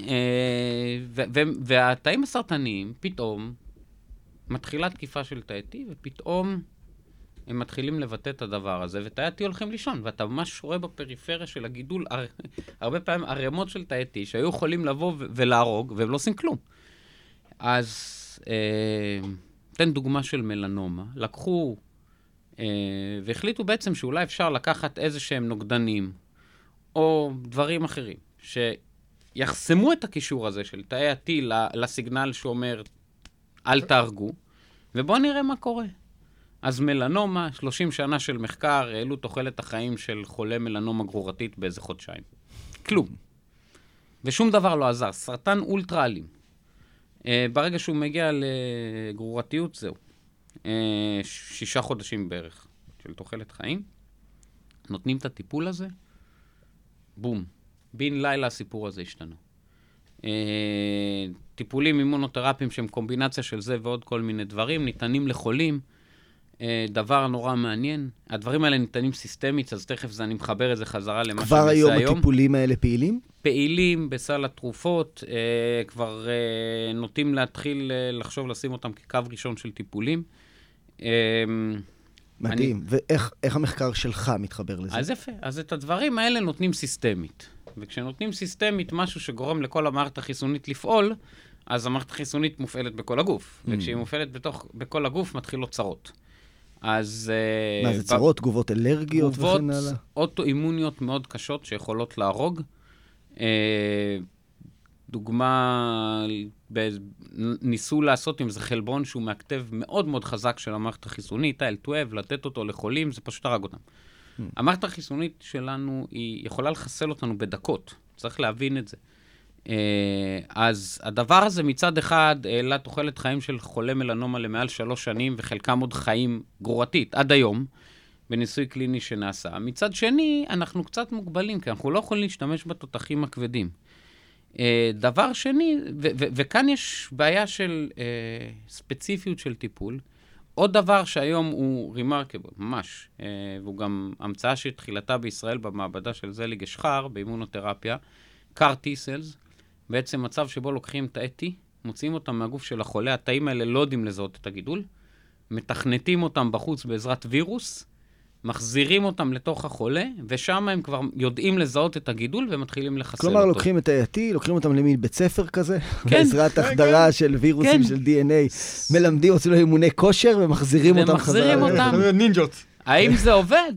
אה, ו... ו... והתאים הסרטניים, פתאום, מתחילה תקיפה של תאי T, ופתאום הם מתחילים לבטא את הדבר הזה, ותאי ה-T הולכים לישון, ואתה ממש רואה בפריפריה של הגידול, הר... הרבה פעמים ערימות של תאי T שהיו יכולים לבוא ו- ולהרוג, והם לא עושים כלום. אז אה, אתן דוגמה של מלנומה. לקחו אה, והחליטו בעצם שאולי אפשר לקחת איזה שהם נוגדנים, או דברים אחרים, שיחסמו את הקישור הזה של תאי ה-T לסיגנל שאומר, אל תהרגו, ובואו נראה מה קורה. אז מלנומה, 30 שנה של מחקר, העלו תוחלת החיים של חולה מלנומה גרורתית באיזה חודשיים. כלום. ושום דבר לא עזר. סרטן אולטרה אלים. Uh, ברגע שהוא מגיע לגרורתיות, זהו. Uh, שישה חודשים בערך של תוחלת חיים. נותנים את הטיפול הזה, בום. בן לילה הסיפור הזה השתנה. Uh, טיפולים אימונותרפיים שהם קומבינציה של זה ועוד כל מיני דברים, ניתנים לחולים. דבר נורא מעניין, הדברים האלה ניתנים סיסטמית, אז תכף אני מחבר את זה חזרה למה שאני עושה היום. כבר היום הטיפולים האלה פעילים? פעילים בסל התרופות, אה, כבר אה, נוטים להתחיל אה, לחשוב לשים אותם כקו ראשון של טיפולים. אה, מדהים. אני... ואיך המחקר שלך מתחבר לזה? אז יפה. אז את הדברים האלה נותנים סיסטמית. וכשנותנים סיסטמית משהו שגורם לכל המערכת החיסונית לפעול, אז המערכת החיסונית מופעלת בכל הגוף. Mm. וכשהיא מופעלת בתוך, בכל הגוף, מתחילות צרות. אז... אה, מה, זה צרות, תגובות אלרגיות וכן הלאה? תגובות אוטואימוניות מאוד קשות שיכולות להרוג. אה, דוגמה, ניסו לעשות עם זה חלבון שהוא מאקטב מאוד מאוד חזק של המערכת החיסונית, ה-L12, לתת אותו לחולים, זה פשוט הרג אותם. Hmm. המערכת החיסונית שלנו, היא יכולה לחסל אותנו בדקות, צריך להבין את זה. אה, אז הדבר הזה מצד אחד העלה תוחלת חיים של חולי מלנומה למעל שלוש שנים, וחלקם עוד חיים גרורתית עד היום, בניסוי קליני שנעשה. מצד שני, אנחנו קצת מוגבלים, כי אנחנו לא יכולים להשתמש בתותחים הכבדים. אה, דבר שני, וכאן יש בעיה של uh, ספציפיות של טיפול. עוד דבר שהיום הוא remarkable, ממש, והוא גם המצאה שתחילתה בישראל במעבדה של זליג אשחר, באימונותרפיה, CAR T-Cells, בעצם מצב שבו לוקחים תאי T, מוציאים אותם מהגוף של החולה, התאים האלה לא יודעים לזהות את הגידול, מתכנתים אותם בחוץ בעזרת וירוס, מחזירים אותם לתוך החולה, ושם הם כבר יודעים לזהות את הגידול ומתחילים לחסל כלומר, אותו. כלומר, לוקחים את תאי לוקחים אותם למין בית ספר כזה, כן, בעזרת כן, החדרה כן. של וירוסים כן. של DNA, מלמדים, עושים להם אימוני כושר ומחזירים אותם חזרה. ומחזירים אותם. נינג'ות. האם זה עובד?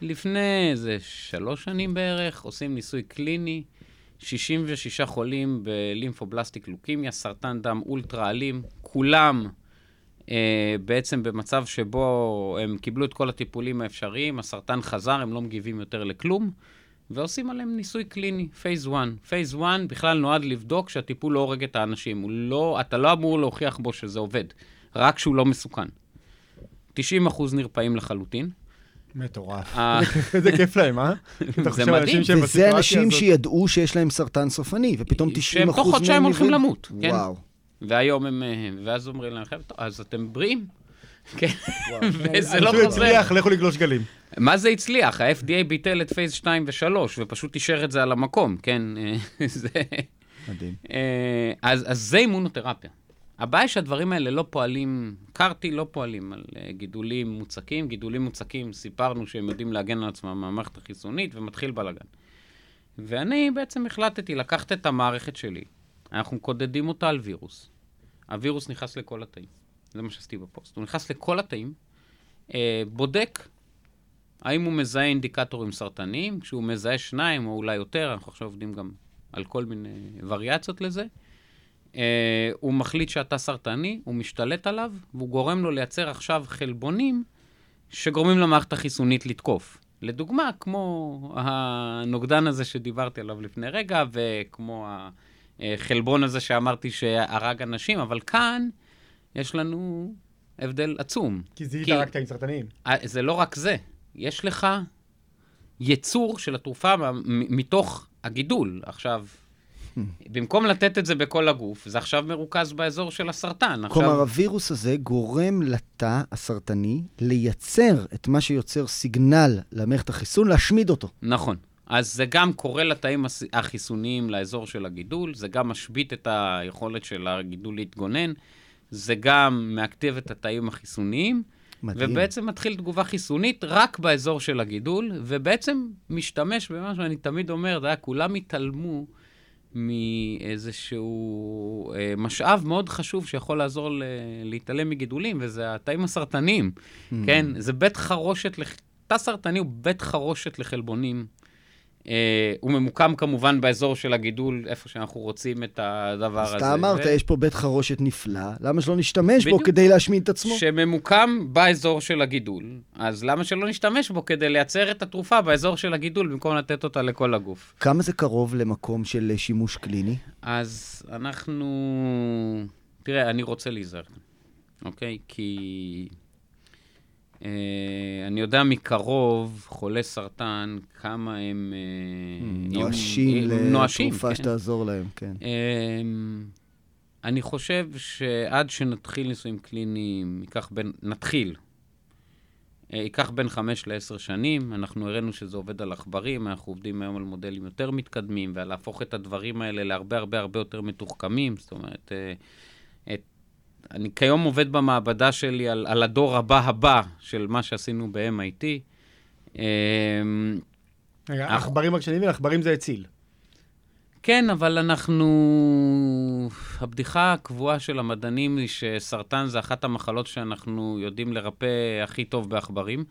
לפני איזה שלוש שנים בערך, עושים ניסוי קליני. 66 חולים בלימפובלסטיק לוקימיה, סרטן דם אולטרה אלים, כולם אה, בעצם במצב שבו הם קיבלו את כל הטיפולים האפשריים, הסרטן חזר, הם לא מגיבים יותר לכלום, ועושים עליהם ניסוי קליני, phase 1. phase 1 בכלל נועד לבדוק שהטיפול לא הורג את האנשים. לא, אתה לא אמור להוכיח בו שזה עובד, רק שהוא לא מסוכן. 90% נרפאים לחלוטין. מטורף. אה. <laughs> איזה כיף להם, אה? זה מדהים. וזה אנשים שידעו שיש להם סרטן סופני, ופתאום 90 אחוז מהם... שהם תוך חודשיים הולכים למות, כן. וואו. והיום הם... אה, ואז אומרים להם, חבר'ה, אז אתם בריאים. <laughs> כן, וזה <laughs> לא חוזר. הצליח, לכו לגלוש גלים. מה זה הצליח? ה-FDA ביטל את פייס 2 ו-3, ופשוט אישר את זה על המקום, כן? זה... מדהים. אז זה אימונותרפיה. הבעיה שהדברים האלה לא פועלים, קרתי לא פועלים על uh, גידולים מוצקים. גידולים מוצקים, סיפרנו שהם יודעים להגן על עצמם מהמערכת החיסונית, ומתחיל בלאגן. ואני בעצם החלטתי לקחת את המערכת שלי, אנחנו מקודדים אותה על וירוס. הווירוס נכנס לכל התאים. זה מה שעשיתי בפוסט. הוא נכנס לכל התאים, uh, בודק האם הוא מזהה אינדיקטורים סרטניים, כשהוא מזהה שניים או אולי יותר, אנחנו עכשיו עובדים גם על כל מיני וריאציות לזה. Uh, הוא מחליט שאתה סרטני, הוא משתלט עליו, והוא גורם לו לייצר עכשיו חלבונים שגורמים למערכת החיסונית לתקוף. לדוגמה, כמו הנוגדן הזה שדיברתי עליו לפני רגע, וכמו החלבון הזה שאמרתי שהרג אנשים, אבל כאן יש לנו הבדל עצום. כי זיהית רק תאים סרטניים. אה, זה לא רק זה, יש לך יצור של התרופה מתוך הגידול. עכשיו, במקום לתת את זה בכל הגוף, זה עכשיו מרוכז באזור של הסרטן. כלומר, עכשיו... הווירוס הזה גורם לתא הסרטני לייצר את מה שיוצר סיגנל למערכת החיסון, להשמיד אותו. נכון. אז זה גם קורא לתאים החיסוניים לאזור של הגידול, זה גם משבית את היכולת של הגידול להתגונן, זה גם מאקטיב את התאים החיסוניים. מדהים. ובעצם מתחיל תגובה חיסונית רק באזור של הגידול, ובעצם משתמש במה שאני תמיד אומר, זה היה, כולם התעלמו מאיזשהו אה, משאב מאוד חשוב שיכול לעזור ל- להתעלם מגידולים, וזה התאים הסרטניים, Mm. כן? זה בית חרושת, לח- תא סרטני הוא בית חרושת לחלבונים. אה, הוא ממוקם כמובן באזור של הגידול, איפה שאנחנו רוצים את הדבר אז הזה. אתה אמרת, ו- יש פה בית חרושת נפלא, למה שלא נשתמש בו בדיוק. כדי להשמיד את עצמו? שממוקם באזור של הגידול, אז למה שלא נשתמש בו כדי לייצר את התרופה באזור של הגידול במקום לתת אותה לכל הגוף? כמה זה קרוב למקום של אה, שימוש קליני? אז אנחנו... תראה, אני רוצה להיזהר, אוקיי? כי אה, אני יודע מקרוב, חולי סרטן, כמה הם... אם- נואשים לתרופה כן. שתעזור להם, כן. אמ, אני חושב שעד שנתחיל ניסויים קליניים, ייקח בין, נתחיל, אה, ייקח בין חמש לעשר שנים. אנחנו הראינו שזה עובד על עכברים, אנחנו עובדים היום על מודלים יותר מתקדמים, ועל להפוך את הדברים האלה להרבה הרבה הרבה יותר מתוחכמים. זאת אומרת, את, אני כיום עובד במעבדה שלי על, על הדור הבא הבא של מה שעשינו ב-MIT. אמ, רגע, עכברים רק שאני מבין, עכברים זה הציל. כן, אבל אנחנו... הבדיחה הקבועה של המדענים היא שסרטן זה אחת המחלות שאנחנו יודעים לרפא הכי טוב בעכברים.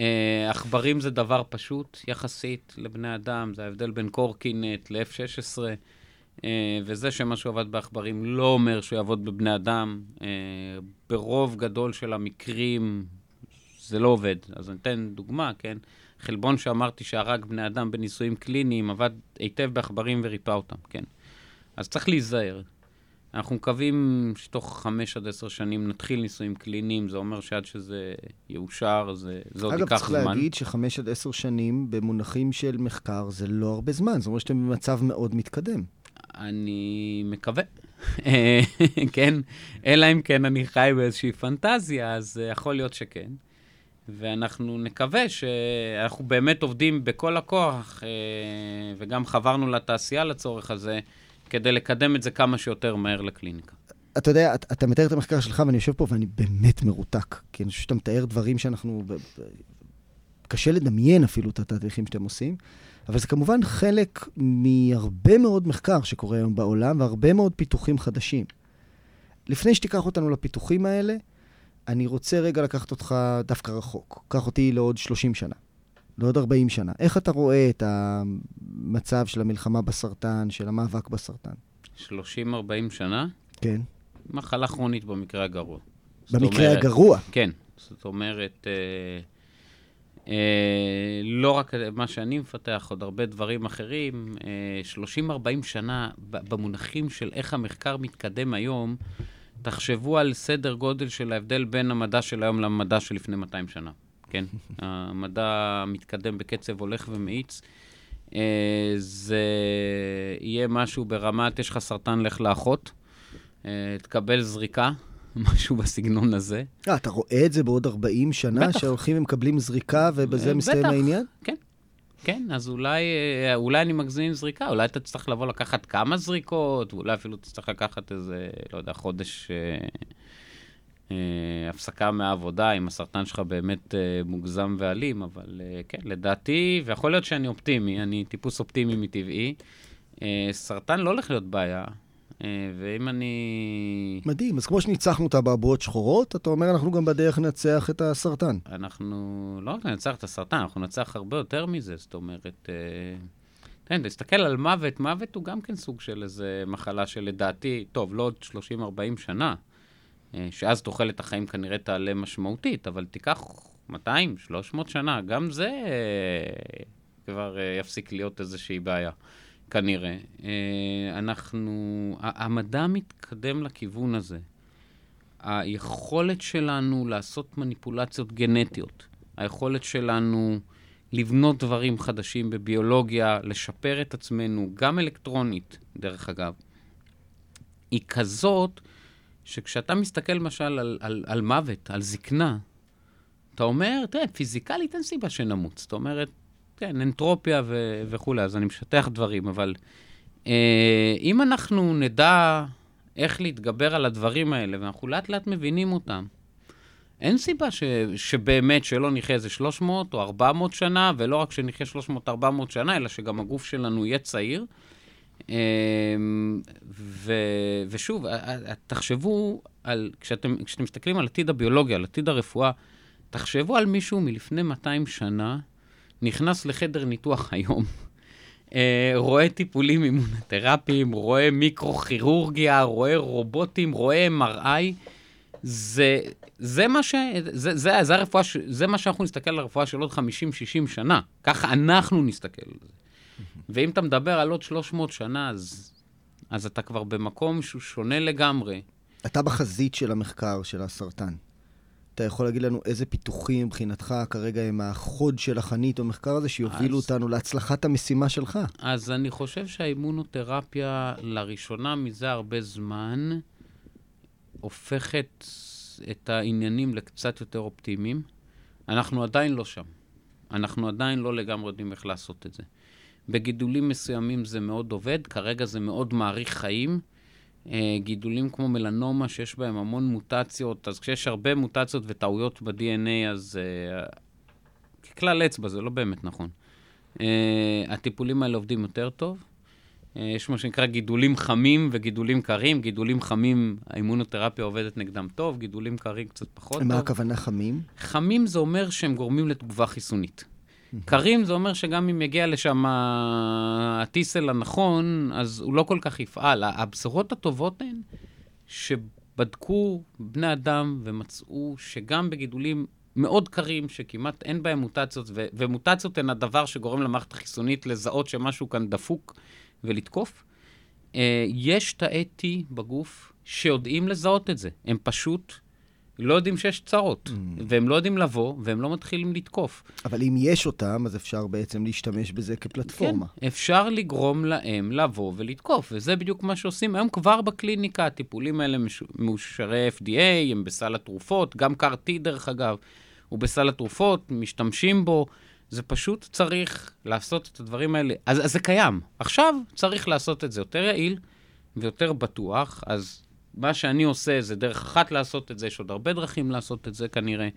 אה, עכברים זה דבר פשוט יחסית לבני אדם, זה ההבדל בין קורקינט ל-F-16, אה, וזה שמשהו עבד בעכברים לא אומר שהוא יעבוד בבני אדם. אה, ברוב גדול של המקרים זה לא עובד. אז אני אתן דוגמה, כן? חלבון שאמרתי שהרג בני אדם בניסויים קליניים, עבד היטב בעכברים וריפא אותם, כן. אז צריך להיזהר. אנחנו מקווים שתוך חמש עד עשר שנים נתחיל ניסויים קליניים, זה אומר שעד שזה יאושר, זה, זה עוד אגב, ייקח צריך זמן. להגיד שחמש עד עשר שנים במונחים של מחקר זה לא הרבה זמן, זאת אומרת שאתם במצב מאוד מתקדם. אני מקווה. <laughs> כן, אלא אם כן אני חי באיזושהי פנטזיה, אז אה, יכול להיות שכן. ואנחנו נקווה שאנחנו באמת עובדים בכל הכוח, אה, וגם חברנו לתעשייה לצורך הזה, כדי לקדם את זה כמה שיותר מהר לקליניקה. אתה יודע, אתה, אתה מתאר את המחקר שלך, ואני יושב פה ואני באמת מרותק. כי אני חושב שאתה מתאר דברים שאנחנו... קשה לדמיין אפילו את התהליכים שאתם עושים, אבל זה כמובן חלק מהרבה מאוד מחקר שקורה היום בעולם, והרבה מאוד פיתוחים חדשים. לפני שתיקח אותנו לפיתוחים האלה, אני רוצה רגע לקחת אותך דווקא רחוק. קח אותי לעוד 30 שנה, לעוד 40 שנה. איך אתה רואה את המצב של המלחמה בסרטן, של המאבק בסרטן? 30-40 שנה, כן. מחלה כרונית במקרה הגרוע. במקרה אומרת- הגרוע. כן, זאת אומרת, אה, לא רק מה שאני מפתח, עוד הרבה דברים אחרים. אה, 30-40 שנה, ב- במונחים של איך המחקר מתקדם היום, תחשבו על סדר גודל של ההבדל בין המדע של היום למדע של לפני 200 שנה. כן? <laughs> המדע מתקדם בקצב הולך ומאיץ. אה, זה יהיה משהו ברמת, יש לך סרטן, לך לאחות, אה, תקבל זריקה, משהו בסגנון הזה. אה, אתה רואה את זה בעוד 40 שנה, בטח. שהולכים ומקבלים זריקה ובזה מסתיים. העניין? כן, אז אולי, אה, אולי אני מגזים עם זריקה, אולי אתה תצטרך לבוא לקחת כמה זריקות, ואולי אפילו תצטרך לקחת איזה, לא יודע, חודש אה, אה, הפסקה מהעבודה, אם הסרטן שלך באמת אה, מוגזם ואלים, אבל אה, כן, לדעתי, ויכול להיות שאני אופטימי, אני טיפוס אופטימי מטבעי, אה, סרטן לא הולך להיות בעיה, ואם אני... מדהים. אז כמו שניצחנו את האבעבועות שחורות, אתה אומר, אנחנו גם בדרך ננצח את הסרטן. אנחנו לא רק ננצח את הסרטן, אנחנו ננצח הרבה יותר מזה. זאת אומרת, אה, כן, תסתכל על מוות, מוות הוא גם כן סוג של איזה מחלה שלדעתי, טוב, לא עוד 30-40 שנה, אה, שאז תוחלת החיים כנראה תעלה משמעותית, אבל תיקח 200, 300 שנה, גם זה אה, כבר אה, יפסיק להיות איזושהי בעיה, כנראה. אה, אנחנו, המדע מתקדם לכיוון הזה. היכולת שלנו לעשות מניפולציות גנטיות, היכולת שלנו לבנות דברים חדשים בביולוגיה, לשפר את עצמנו, גם אלקטרונית, דרך אגב, היא כזאת שכשאתה מסתכל למשל על, על, על מוות, על זקנה, אתה אומר, תראה, פיזיקלית אין סיבה שנמות. זאת אומרת, כן, אנטרופיה ו- וכולי, אז אני משטח דברים, אבל אה, אם אנחנו נדע איך להתגבר על הדברים האלה, ואנחנו לאט לאט מבינים אותם, אין סיבה ש, שבאמת שלא נחיה איזה 300 או 400 שנה, ולא רק שנחיה 300-400 שנה, אלא שגם הגוף שלנו יהיה צעיר. אמ, ו, ושוב, תחשבו על, כשאתם, כשאתם מסתכלים על עתיד הביולוגיה, על עתיד הרפואה, תחשבו על מישהו מלפני 200 שנה, נכנס לחדר ניתוח היום, אה, רואה טיפולים אימונותרפיים, רואה מיקרו-כירורגיה, רואה רובוטים, רואה MRI. זה, זה מה ש... זה, זה, זה, הרפואה, זה מה שאנחנו נסתכל על הרפואה של עוד 50-60 שנה. ככה אנחנו נסתכל על זה. ואם אתה מדבר על עוד 300 שנה, אז, אז אתה כבר במקום שהוא שונה לגמרי. אתה בחזית של המחקר של הסרטן. אתה יכול להגיד לנו איזה פיתוחים מבחינתך כרגע הם החוד של החנית במחקר הזה שיובילו אז, אותנו להצלחת המשימה שלך? אז אני חושב שהאימונותרפיה, לראשונה מזה הרבה זמן, הופכת את העניינים לקצת יותר אופטימיים. אנחנו עדיין לא שם. אנחנו עדיין לא לגמרי יודעים איך לעשות את זה. בגידולים מסוימים זה מאוד עובד, כרגע זה מאוד מעריך חיים. אה, גידולים כמו מלנומה, שיש בהם המון מוטציות, אז כשיש הרבה מוטציות וטעויות ב-DNA, אז uh, ככלל אצבע, זה לא באמת נכון. Uh, הטיפולים האלה עובדים יותר טוב. יש מה שנקרא גידולים חמים וגידולים קרים. גידולים חמים, האימונותרפיה עובדת נגדם טוב, גידולים קרים קצת פחות מה טוב. מה הכוונה חמים? חמים זה אומר שהם גורמים לתגובה חיסונית. קרים זה אומר שגם אם יגיע לשם הטיסל הנכון, אז הוא לא כל כך יפעל. הבשורות הטובות הן שבדקו בני אדם ומצאו שגם בגידולים מאוד קרים, שכמעט אין בהם מוטציות, ו- ומוטציות הן הדבר שגורם למערכת החיסונית לזהות שמשהו כאן דפוק ולתקוף, אה, יש תאי T בגוף שיודעים לזהות את זה. הם פשוט לא יודעים שיש צרות, mm. והם לא יודעים לבוא, והם לא מתחילים לתקוף. אבל אם יש אותם, אז אפשר בעצם להשתמש בזה כפלטפורמה. כן, אפשר לגרום להם לבוא ולתקוף, וזה בדיוק מה שעושים היום כבר בקליניקה. הטיפולים האלה מאושרי FDA, הם בסל התרופות, גם קארטי, דרך אגב, הוא בסל התרופות, משתמשים בו. זה פשוט צריך לעשות את הדברים האלה. אז, אז זה קיים. עכשיו צריך לעשות את זה יותר יעיל ויותר בטוח, אז מה שאני עושה זה דרך אחת לעשות את זה, יש עוד הרבה דרכים לעשות את זה כנראה,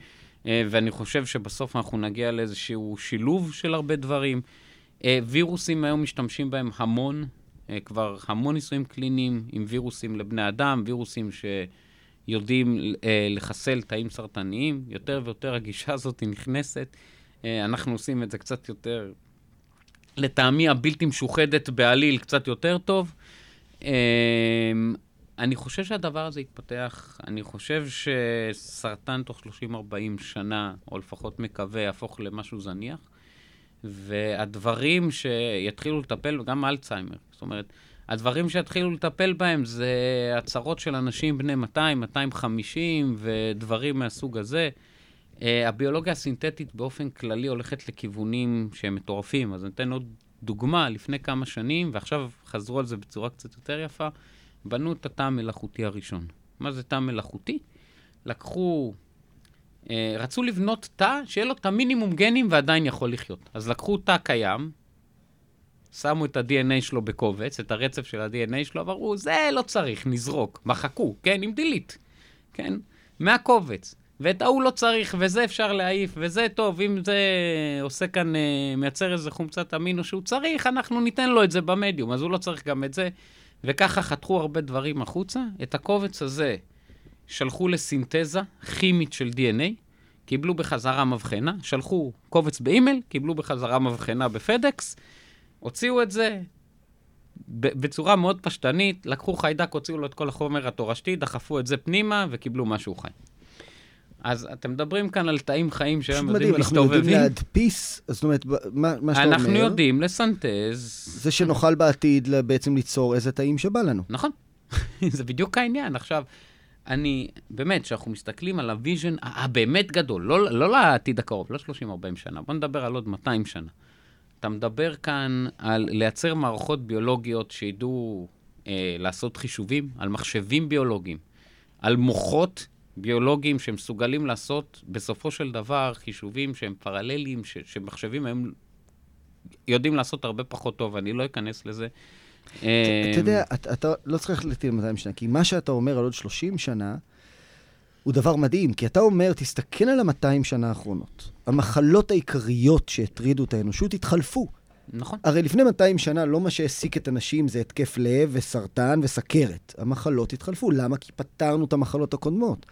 אה, ואני חושב שבסוף אנחנו נגיע לאיזשהו שילוב של הרבה דברים. אה, וירוסים היום משתמשים בהם המון, אה, כבר המון ניסויים קליניים עם וירוסים לבני אדם, וירוסים שיודעים לחסל תאים סרטניים. יותר ויותר הגישה הזאת נכנסת. אנחנו עושים את זה קצת יותר, לטעמי הבלתי משוחדת בעליל, קצת יותר טוב. אני חושב שהדבר הזה יתפתח, אני חושב שסרטן תוך 30-40 שנה, או לפחות מקווה, יהפוך למשהו זניח, והדברים שיתחילו לטפל, גם אלצהיימר, זאת אומרת, הדברים שיתחילו לטפל בהם זה הצהרות של אנשים בני 200, 250 ודברים מהסוג הזה. Uh, הביולוגיה הסינתטית באופן כללי הולכת לכיוונים שהם מטורפים. אז אני אתן עוד דוגמה, לפני כמה שנים, ועכשיו חזרו על זה בצורה קצת יותר יפה. בנו את התא המלאכותי הראשון. מה זה תא מלאכותי? לקחו, אה, רצו לבנות תא שיהיה לו את המינימום גנים ועדיין יכול לחיות. אז לקחו תא קיים, שמו את ה-DNA שלו בקובץ, את הרצף של ה-DNA שלו, ואמרו, זה לא צריך, נזרוק. מחקו, כן, עם דילית, כן? מהקובץ. ואת ההוא לא צריך, וזה אפשר להעיף, וזה טוב, אם זה עושה כאן, אה, מייצר איזה חומצת אמינו שהוא צריך, אנחנו ניתן לו את זה במדיום, אז הוא לא צריך גם את זה. וככה חתכו הרבה דברים החוצה. את הקובץ הזה שלחו לסינתזה כימית של DNA, קיבלו בחזרה מבחנה, שלחו קובץ באימייל, קיבלו בחזרה מבחנה בפדקס, הוציאו את זה בצורה מאוד פשטנית, לקחו חיידק, הוציאו לו את כל החומר התורשתי, דחפו את זה פנימה וקיבלו משהו חי. אז אתם מדברים כאן על תאים חיים שהם יודעים להסתובבים. אנחנו יודעים להדפיס, זאת אומרת, מה, מה שאתה אומר... אנחנו יודעים לסנטז. זה שנוכל בעתיד בעצם ליצור איזה תאים שבא לנו. נכון, <laughs> זה בדיוק העניין. עכשיו, אני, באמת, כשאנחנו מסתכלים על ה vision הבאמת גדול, לא, לא לעתיד הקרוב, לא 30-40 שנה, בוא נדבר על עוד 200 שנה. אתה מדבר כאן על לייצר מערכות ביולוגיות שידעו אה, לעשות חישובים, על מחשבים ביולוגיים, על מוחות ביולוגיים שמסוגלים לעשות בסופו של דבר חישובים שהם פרלליים, ש- שמחשבים הם יודעים לעשות הרבה פחות טוב, אני לא אכנס לזה. אתה יודע, אתה לא צריך להטיל 200 שנה, כי מה שאתה אומר על עוד 30 שנה, הוא דבר מדהים, כי אתה אומר, תסתכל על ה-200 שנה האחרונות. המחלות העיקריות שהטרידו את האנושות התחלפו. נכון. הרי לפני 200 שנה לא מה שהעסיק את הנשים זה התקף לב וסרטן וסכרת. המחלות התחלפו. למה? כי פתרנו את המחלות הקודמות.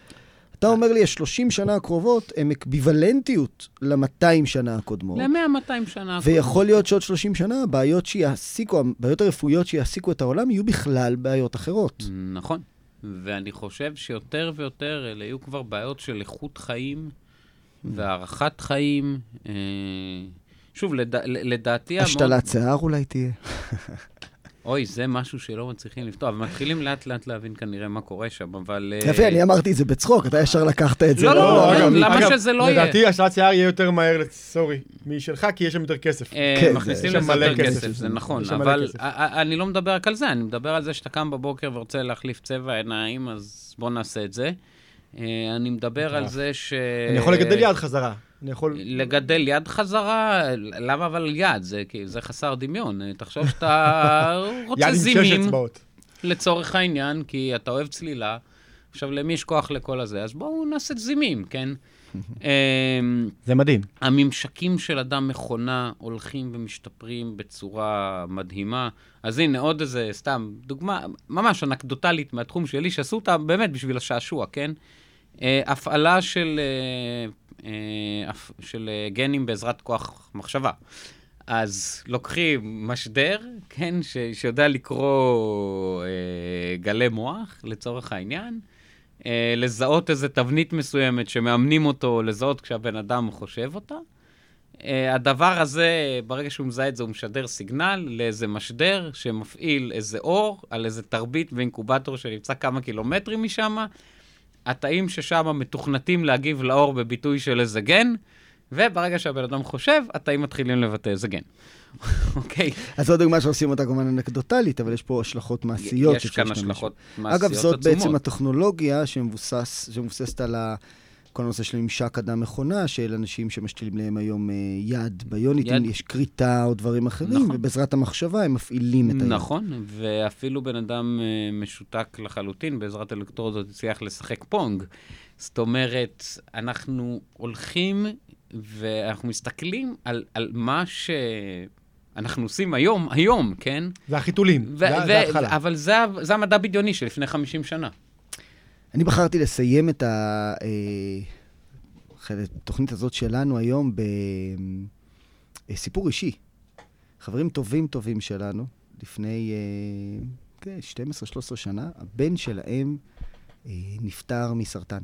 אתה אומר לי, ה-30 שנה הקרובות הם אקביוולנטיות ל-200 שנה הקודמות. ל-100-200 שנה. ויכול להיות שעוד 30 שנה, הבעיות שיעסיקו, הבעיות הרפואיות שיעסיקו את העולם יהיו בכלל בעיות אחרות. נכון. ואני חושב שיותר ויותר אלה יהיו כבר בעיות של איכות חיים והארכת חיים. אה, שוב, לד... לדעתי... השתלת שיער אולי תהיה. אוי, זה משהו שלא מצליחים לפתור, אבל מתחילים לאט לאט להבין כנראה מה קורה שם, אבל... אה, יפה, אני אמרתי את זה בצחוק, אתה ישר לקחת את זה. לא, לא, לא, למה שזה לא יהיה? לדעתי השתלת שיער יהיה יותר מהר, סורי, משלך, כי יש שם יותר כסף. אה, כן, מכניסים לזה יותר כסף. זה נכון, אבל אני לא מדבר רק על זה, אני מדבר על זה שאתה קם בבוקר ורוצה להחליף צבע עיניים, אז בוא נעשה את זה. אה, אני מדבר על זה ש... אני יכול לגדל יד חזרה. אני יכול... לגדל יד חזרה, למה אבל יד? זה, זה חסר דמיון. תחשוב שאתה <laughs> רוצה יד עם שש זימים, אצבעות. לצורך העניין, כי אתה אוהב צלילה. עכשיו, למי יש כוח לכל הזה? אז בואו נעשה זימים, כן? <laughs> אמ, זה מדהים. הממשקים של אדם מכונה הולכים ומשתפרים בצורה מדהימה. אז הנה, עוד איזה, סתם, דוגמה ממש אנקדוטלית מהתחום שלי, שעשו אותה באמת בשביל השעשוע, כן? אה, הפעלה של, אה, של אה, גנים בעזרת כוח מחשבה. אז לוקחים משדר, כן, ש, שיודע לקרוא אה, גלי מוח, לצורך העניין, אה, לזהות איזה תבנית מסוימת שמאמנים אותו לזהות כשהבן אדם חושב אותה. אה, הדבר הזה, ברגע שהוא מזהה את זה, הוא משדר סיגנל לאיזה משדר שמפעיל איזה אור על איזה תרבית ואינקובטור שנמצא כמה קילומטרים משם. התאים ששם מתוכנתים להגיב לאור בביטוי של איזה גן, וברגע שהבן אדם חושב, התאים מתחילים לבטא איזה גן. <laughs> אוקיי? אז זו דוגמה שעושים אותה כמובן אנקדוטלית, אבל יש פה השלכות מעשיות. יש כאן השלכות. מעשיות אגב, זאת עצומות. בעצם הטכנולוגיה שמבוסס, שמבוססת על ה... כל הנושא של ממשק אדם-מכונה, של אנשים שמשתילים להם היום אה, יד ביוניטים. יש כריתה או דברים אחרים, נכון. ובעזרת המחשבה הם מפעילים את היד. נכון, ואפילו בן אדם אה, משותק לחלוטין, בעזרת אלקטרודות הצליח לשחק פונג. זאת אומרת, אנחנו הולכים ואנחנו מסתכלים על, על מה שאנחנו עושים היום, היום, כן? זה החיתולים. ו- זה ההתחלה. אבל זה, זה המדע בדיוני של לפני 50 שנה. אני בחרתי לסיים את אה, התוכנית הזאת שלנו היום בסיפור אישי. חברים טובים טובים שלנו, לפני אה, כן, 12-13 שנה, הבן שלהם אה, נפטר מסרטן.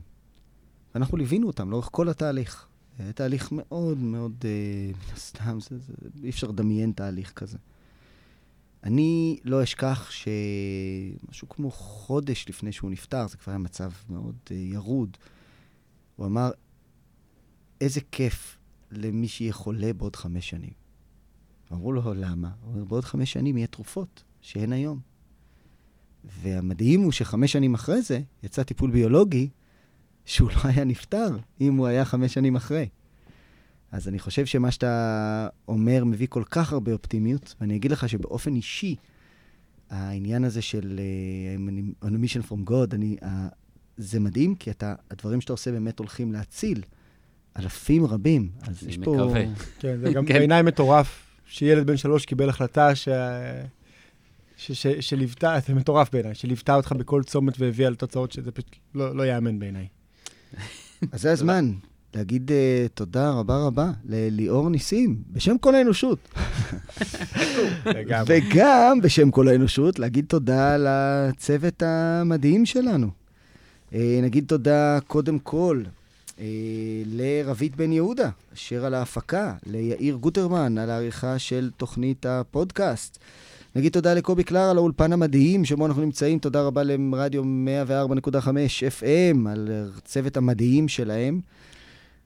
ואנחנו ליווינו אותם לאורך כל התהליך. היה תהליך מאוד מאוד, אה, מן הסתם, אי אפשר לדמיין תהליך כזה. אני לא אשכח שמשהו כמו חודש לפני שהוא נפטר, זה כבר היה מצב מאוד uh, ירוד, הוא אמר, איזה כיף למי שיהיה חולה בעוד חמש שנים. אמרו לו, למה? הוא אומר, בעוד חמש שנים יהיה תרופות שאין היום. והמדהים הוא שחמש שנים אחרי זה יצא טיפול ביולוגי שהוא לא היה נפטר אם הוא היה חמש שנים אחרי. אז אני חושב שמה שאתה אומר מביא כל כך הרבה אופטימיות, ואני אגיד לך שבאופן אישי, העניין הזה של uh, mission from God, אני, uh, זה מדהים, כי אתה, הדברים שאתה עושה באמת הולכים להציל אלפים רבים. אז אני יש פה... מקווה. כן, זה גם <laughs> כן. בעיניי מטורף שילד בן שלוש קיבל החלטה ש... ש... ש... שליוותה, זה מטורף בעיניי, שליוותה אותך בכל צומת והביאה לתוצאות שזה פשוט לא, לא ייאמן בעיניי. אז זה הזמן להגיד uh, תודה רבה רבה לליאור ניסים, בשם כל האנושות. וגם בשם כל האנושות, להגיד תודה לצוות המדהים שלנו. אה, נגיד תודה קודם כל אה, לרבית בן יהודה, אשר על ההפקה, ליאיר גוטרמן על העריכה של תוכנית הפודקאסט. נגיד תודה לקובי קלר על האולפן המדהים שבו אנחנו נמצאים, תודה רבה לרדיו 104.5 FM על הצוות המדהים שלהם.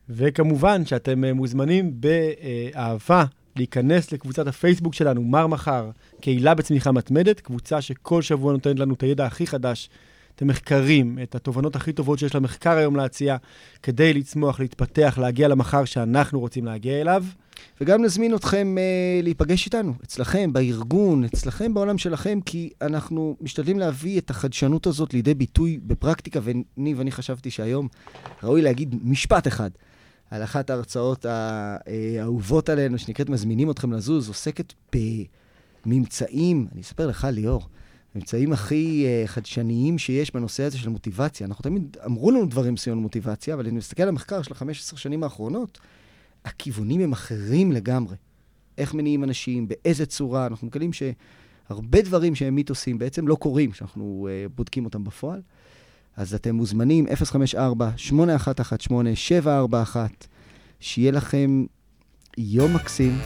וכמובן שאתם אה, מוזמנים באהבה להיכנס לקבוצת הפייסבוק שלנו, מר מחר, קהילה בצמיחה מתמדת, קבוצה שכל שבוע נותנת לנו את הידע הכי חדש, את המחקרים, את התובנות הכי טובות שיש למחקר היום להציע, כדי לצמוח, להתפתח, להגיע למחר שאנחנו רוצים להגיע אליו. וגם נזמין אתכם uh, להיפגש איתנו, אצלכם, בארגון, אצלכם בעולם שלכם, כי אנחנו משתדלים להביא את החדשנות הזאת לידי ביטוי בפרקטיקה, וניב, אני חשבתי שהיום ראוי להגיד משפט אחד על אחת ההרצאות האהובות עלינו, שנקראת מזמינים אתכם לזוז, עוסקת בממצאים, אני אספר לך, ליאור, הממצאים הכי uh, חדשניים שיש בנושא הזה של מוטיבציה. אנחנו תמיד אמרו לנו דברים מסוימים על מוטיבציה, אבל אני מסתכל על המחקר של ה-15 שנים האחרונות, הכיוונים הם אחרים לגמרי. איך מניעים אנשים, באיזה צורה, אנחנו מגלים שהרבה דברים שהם מיתוסים בעצם לא קורים כשאנחנו uh, בודקים אותם בפועל. אז אתם מוזמנים, 054-8118-741, שיהיה לכם יום מקסים.